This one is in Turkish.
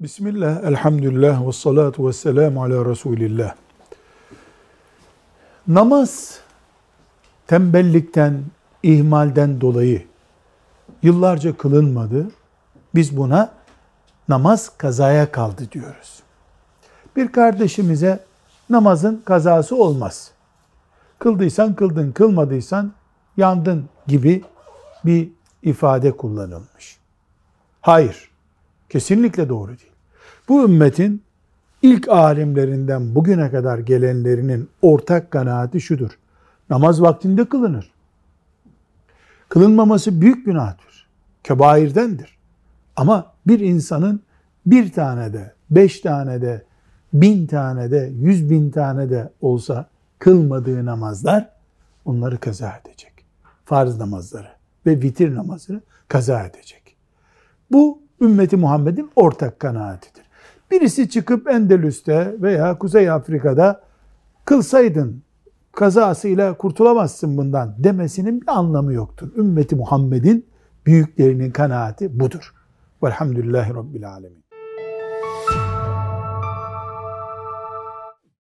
Bismillah, elhamdülillah, ve salatu ve selamu ala Resulillah. Namaz tembellikten, ihmalden dolayı yıllarca kılınmadı. Biz buna namaz kazaya kaldı diyoruz. Bir kardeşimize namazın kazası olmaz. Kıldıysan kıldın, kılmadıysan yandın gibi bir ifade kullanılmış. Hayır, kesinlikle doğru değil. Bu ümmetin ilk alimlerinden bugüne kadar gelenlerinin ortak kanaati şudur. Namaz vaktinde kılınır. Kılınmaması büyük günahtır. Kebairdendir. Ama bir insanın bir tane de, beş tane de, bin tane de, yüz bin tane de olsa kılmadığı namazlar onları kaza edecek. Farz namazları ve vitir namazını kaza edecek. Bu ümmeti Muhammed'in ortak kanaatidir. Birisi çıkıp Endülüs'te veya Kuzey Afrika'da kılsaydın kazasıyla kurtulamazsın bundan demesinin bir anlamı yoktur. Ümmeti Muhammed'in büyüklerinin kanaati budur. Velhamdülillahi Rabbil Alemin.